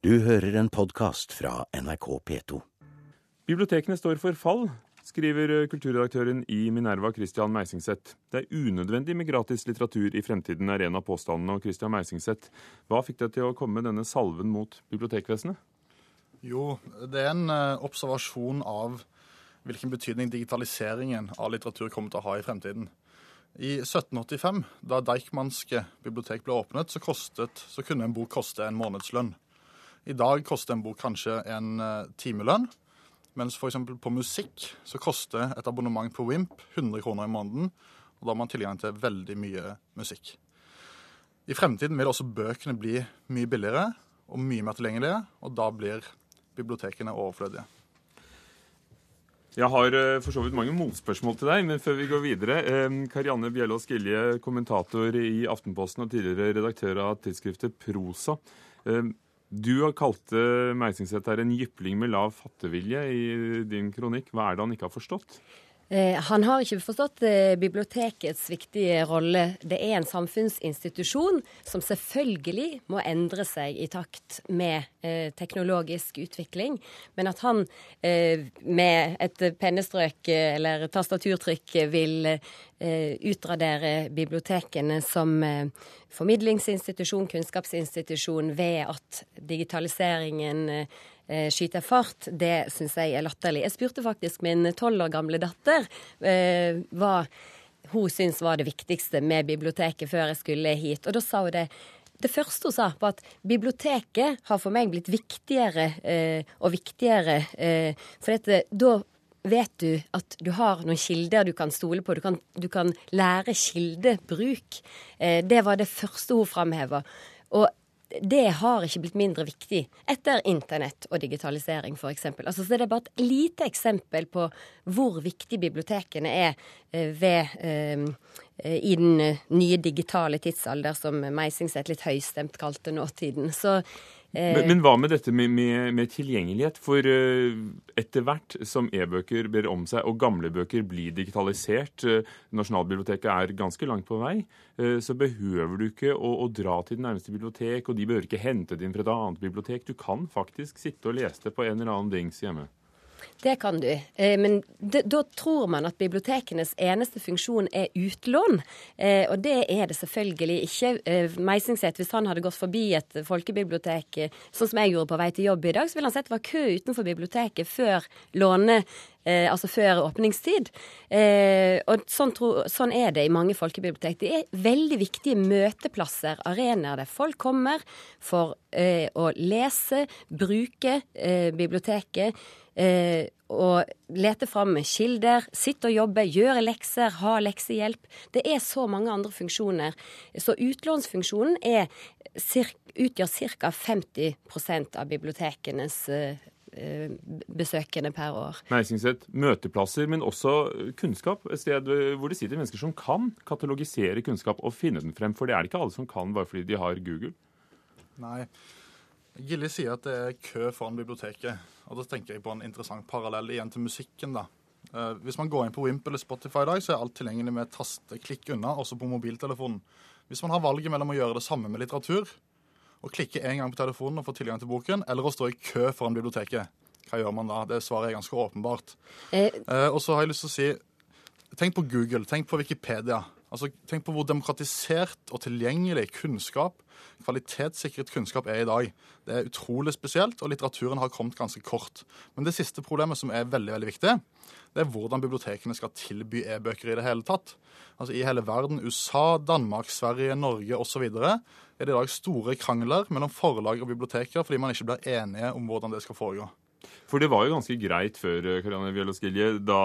Du hører en podkast fra NRK P2. Bibliotekene står for fall, skriver kulturredaktøren i Minerva Christian Meisingseth. Det er unødvendig med gratis litteratur i fremtiden, er en av påstandene. Og Christian Meisingseth, hva fikk deg til å komme med denne salven mot bibliotekvesenet? Jo, det er en eh, observasjon av hvilken betydning digitaliseringen av litteratur kommer til å ha i fremtiden. I 1785, da Deichmanske bibliotek ble åpnet, så, kostet, så kunne en bok koste en månedslønn. I dag koster en bok kanskje en uh, timelønn. Mens f.eks. på musikk så koster et abonnement på Wimp 100 kroner i måneden. Og da har man tilgang til veldig mye musikk. I fremtiden vil også bøkene bli mye billigere og mye mer tilgjengelige, og da blir bibliotekene overflødige. Jeg har uh, for så vidt mange motspørsmål til deg, men før vi går videre um, Karianne Bjellås Gilje, kommentator i Aftenposten og tidligere redaktør av tidsskriftet Prosa. Du har kalt Meisingseth her en jypling med lav fattevilje i din kronikk. Hva er det han ikke har forstått? Eh, han har ikke forstått eh, bibliotekets viktige rolle. Det er en samfunnsinstitusjon som selvfølgelig må endre seg i takt med eh, teknologisk utvikling. Men at han med et pennestrøk eller tastaturtrykk vil utradere bibliotekene som formidlingsinstitusjon, kunnskapsinstitusjon, ved at digitaliseringen skyter fart, det syns jeg er latterlig. Jeg spurte faktisk min tolv år gamle datter eh, hva hun syntes var det viktigste med biblioteket før jeg skulle hit. Og da sa hun det. Det første hun sa, var at biblioteket har for meg blitt viktigere eh, og viktigere. Eh, for dette, da vet du at du har noen kilder du kan stole på. Du kan, du kan lære kildebruk. Eh, det var det første hun framheva. Og det har ikke blitt mindre viktig etter internett og digitalisering, f.eks. Altså, så det er bare et lite eksempel på hvor viktig bibliotekene er eh, ved, eh, i den nye digitale tidsalder, som Meisingset litt høystemt kalte nåtiden. Så men, men, hva med dette med, med, med tilgjengelighet? For uh, etter hvert som e-bøker ber om seg og gamle bøker blir digitalisert, uh, Nasjonalbiblioteket er ganske langt på vei, uh, så behøver du ikke å, å, dra til det nærmeste bibliotek, og de behøver ikke hente det inn fra et annet bibliotek. Du kan faktisk sitte og lese det på en eller annen dings hjemme. Det kan du. Eh, men da tror man at bibliotekenes eneste funksjon er utlån. Eh, og det er det selvfølgelig ikke. Eh, Meisingset, hvis han hadde gått forbi et folkebibliotek, sånn som jeg gjorde på vei til jobb i dag, så ville han sett det var kø utenfor biblioteket før låne Eh, altså før åpningstid. Eh, og sånn, tro, sånn, er det i mange folkebibliotek. Det er veldig viktige møteplasser, arenaer der folk kommer for eh, å lese, bruke biblioteket. Eh, og lete fram kilder, sitte og jobbe, gjøre lekser, ha leksehjelp. Det er så mange andre funksjoner. Så utlånsfunksjonen er, utgjør ca. 50 av bibliotekenes eh, besøkende per år. Meisingset, møteplasser, men også kunnskap. Et sted hvor det sitter mennesker som kan katalogisere kunnskap og finne den frem. For det er det ikke alle som kan bare fordi de har Google. Nei. Gilly sier at det er kø foran biblioteket. Og Da tenker jeg på en interessant parallell igjen til musikken. da. Uh, hvis man går inn på Wimp eller Spotify i dag, så er alt tilgjengelig med tasteklikk unna, også på mobiltelefonen. Hvis man har valget mellom å gjøre det samme med litteratur, og klikke en gang på telefonen og få tilgang til boken, eller å stå i kø foran biblioteket, hva gjør man da? Det svaret er ganske åpenbart. Eh. Eh, og så har jeg lyst til å si Tenk på Google, tenk på Wikipedia. Altså, Tenk på hvor demokratisert og tilgjengelig kunnskap, kvalitetssikret kunnskap, er i dag. Det er utrolig spesielt, og litteraturen har kommet ganske kort. Men det siste problemet, som er veldig veldig viktig, det er hvordan bibliotekene skal tilby e-bøker i det hele tatt. Altså I hele verden, USA, Danmark, Sverige, Norge osv. er det i dag store krangler mellom forlag og biblioteker fordi man ikke blir enige om hvordan det skal foregå. For det var jo ganske greit før eh, Karianne Bjelloskilje, da,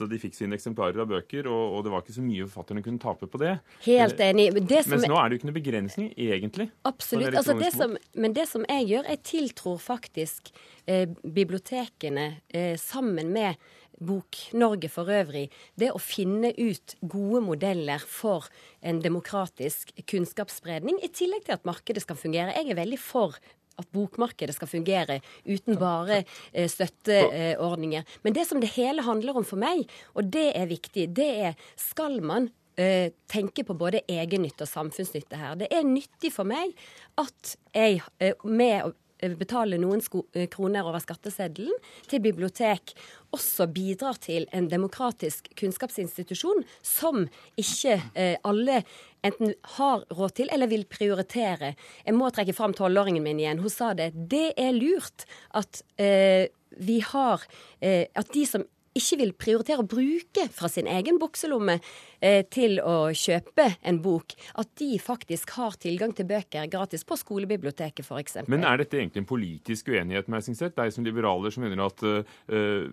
da de fikk sine eksemplarer av bøker, og, og, det var ikke så mye forfatterne kunne tape på det. Helt enig. Det som, Mens nå er det jo ikke noe begrensning, egentlig. Absolutt. Altså det som, men det som jeg gjør, jeg tiltror faktisk eh, bibliotekene eh, sammen med Bok-Norge for øvrig, det å finne ut gode modeller for en demokratisk kunnskapsspredning, i tillegg til at markedet skal fungere. Jeg er veldig for at bokmarkedet skal fungere uten bare eh, støtteordninger. Men det som det hele handler om for meg, og det er viktig, det er skal man eh, tenke på både egennytte og samfunnsnytte her. Det er nyttig for meg at jeg eh, med eh, betale noen eh, kroner over skatteseddelen til bibliotek, også bidrar til en demokratisk kunnskapsinstitusjon som ikke eh, alle enten har råd til eller vil prioritere. Jeg må trekke fram tolvåringen min igjen. Hun sa det. Det er lurt at eh, vi har eh, At de som ikke vil prioritere å bruke fra sin egen bukselomme eh, til å kjøpe en bok, at de faktisk har tilgang til bøker gratis på skolebiblioteket f.eks. Men er dette egentlig en politisk uenighet, Meisingseth? Deg som liberaler som mener at eh,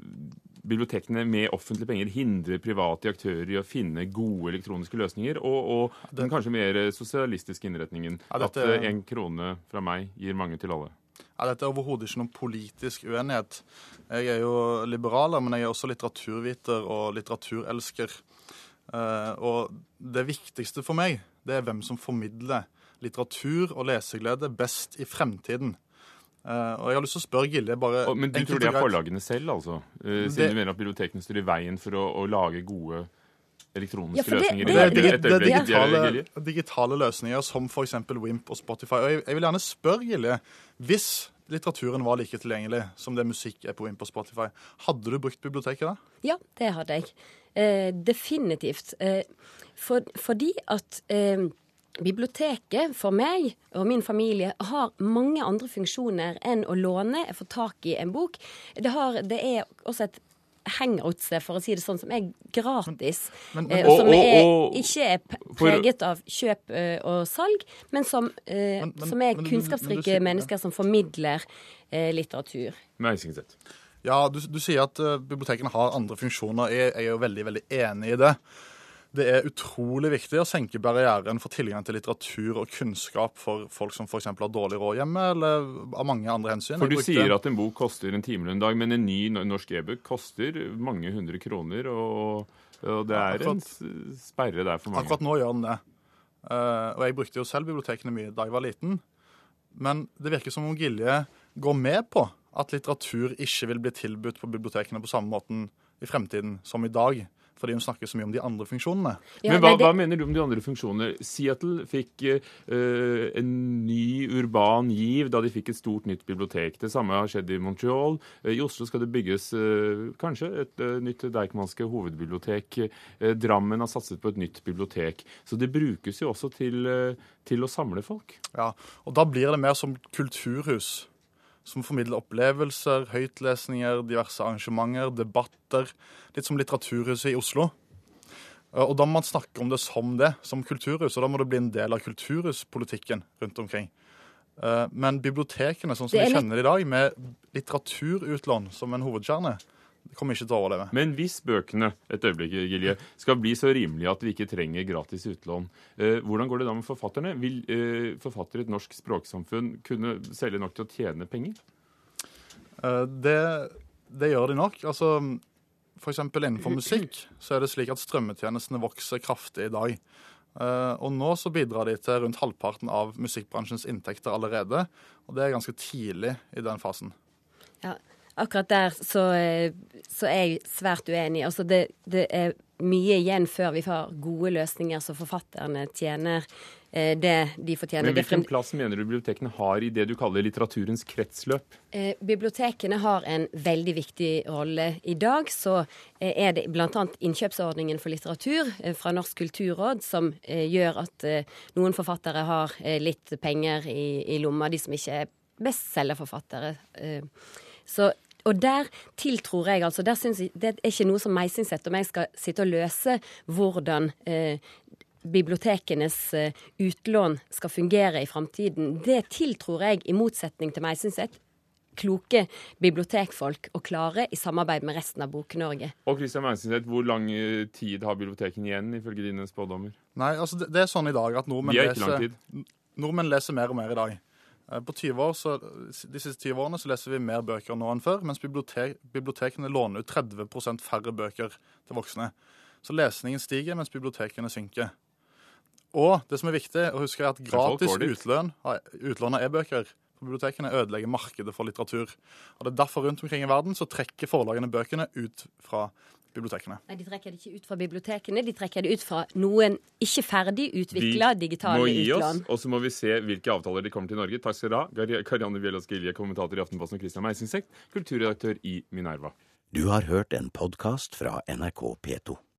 bibliotekene med offentlige penger hindrer private aktører i å finne gode elektroniske løsninger, og, og den kanskje mer sosialistiske innretningen. Ja, dette... At én uh, krone fra meg gir mange til alle. Ja, dette er overhodet ikke noen politisk uenighet. Jeg er jo liberaler, men jeg er også litteraturviter og litteraturelsker. Uh, og det viktigste for meg, det er hvem som formidler litteratur og leseglede best i fremtiden. Uh, og jeg har lyst til å spørre Gilje bare... Men du tror det er forlagene selv, altså? Uh, siden det... du mener at bibliotekene står i veien for å, å lage gode elektroniske ja, det, løsninger? Det, det, det, det digitale, digitale, løsninger som f.eks. Wimp og Spotify. Og jeg, jeg vil gjerne spørre Gilje, hvis litteraturen var like tilgjengelig som det musikk er på Wimp og Spotify, hadde du brukt biblioteket da? Ja, det hadde jeg. Eh, definitivt. Eh, for, fordi at eh, Biblioteket for meg og min familie har mange andre funksjoner enn å låne, få tak i en bok. Det, har, det er også et hangouts, for å si det sånn, som er gratis. Men, men, eh, og, som er, ikke er preget av kjøp eh, og salg, men som, eh, men, som er kunnskapsrike mennesker som formidler eh, litteratur. Ja, du, du, sier at uh, bibliotekene har andre funksjoner. Jeg, jeg er jo veldig, veldig enig i det. Det er utrolig viktig å senke barrieren for tilgang til litteratur og kunnskap for folk som f.eks. har dårlig råd hjemme, eller av mange andre hensyn. For du brukte... sier at en bok koster en timer en dag, men en ny norsk e-bok koster mange hundre kroner, og, og det er akkurat, en sperre der for mange. Akkurat nå gjør den det. Uh, og jeg brukte jo selv bibliotekene mye da jeg var liten. Men det virker som om Gilje går med på at litteratur ikke vil bli tilbudt på bibliotekene på samme måten i fremtiden som i dag fordi hun snakker så mye om de andre funksjonene. Ja, Men hva, det... hva, mener du om de andre funksjonene? Seattle fikk uh, en ny urban giv da de fikk et stort nytt bibliotek. Det samme har skjedd i Montreal. Uh, I Oslo skal det bygges uh, kanskje et nytt Deichmanske hovedbibliotek. Drammen har satset på et nytt bibliotek. Så det brukes jo også til, til å samle folk. Ja, og da blir det mer som kulturhus som formidler opplevelser, høytlesninger, diverse arrangementer, debatter. Litt som Litteraturhuset i Oslo. Og da må man snakke om det som det, som kulturhus, og da må det bli en del av kulturhuspolitikken rundt omkring. Eh, men bibliotekene, sånn som vi kjenner det i dag, med litteraturutlån som en hovedkjerne, det kommer ikke til å overleve. Men hvis bøkene et øyeblikk, Gilje, skal bli så rimelige at vi ikke trenger gratis utlån, eh, hvordan går det da med forfatterne? Vil eh, forfattere i et norsk språksamfunn kunne selge nok til å tjene penger? Eh, det, det, gjør de nok. Altså, F.eks. innenfor musikk så er det slik at strømmetjenestene vokser kraftig i dag. Uh, og nå så bidrar de til rundt halvparten av musikkbransjens inntekter allerede. Og det er ganske tidlig i den fasen. Ja, akkurat der så, eh, så, er jeg svært uenig. Altså det, det, er mye igjen før vi får gode løsninger så forfatterne tjener eh, det de fortjener. Men Hvilken plass mener du bibliotekene har i det du kaller litteraturens kretsløp? Eh, bibliotekene har en veldig viktig rolle. I dag så er det bl.a. innkjøpsordningen for litteratur fra Norsk kulturråd som gjør at noen forfattere har litt penger i, i lomma, de som ikke er bestselgerforfattere. Så og der tiltror jeg altså der synes jeg, Det er ikke noe som Meisingset om jeg skal sitte og løse hvordan eh, bibliotekenes eh, utlån skal fungere i framtiden. Det tiltror jeg, i motsetning til Meisingset, kloke bibliotekfolk å klare i samarbeid med resten av Bok-Norge. Og Kristian Meisingset, Hvor lang eh, tid har bibliotekene igjen, ifølge dine spådommer? Nei, altså det, det, er sånn i dag at nordmenn leser, nordmenn leser mer og mer i dag. Eh, på 20 år, så, De siste 20 årene så leser vi mer bøker nå enn før, mens bibliotek, bibliotekene låner ut 30% færre bøker til voksne. Så lesningen stiger, mens bibliotekene synker. Og det som er viktig å huske er at gratis utlån, utlån av e-bøker på bibliotekene ødelegger markedet for litteratur. Og Det er derfor rundt omkring i verden så trekker forlagene bøkene ut fra bibliotekene. Nei, De trekker det ikke ut fra bibliotekene, de trekker det ut fra noen ikke ferdig utvikla digitale må gi utlån. oss, og så må vi se hvilke avtaler de kommer til Norge. Takk skal dere ha. Karianne Bjelås Gilje, kommentator i Aftenposten, og Christian Meisingsekt, kulturredaktør i Minerva. Du har hørt en podkast fra NRK P2.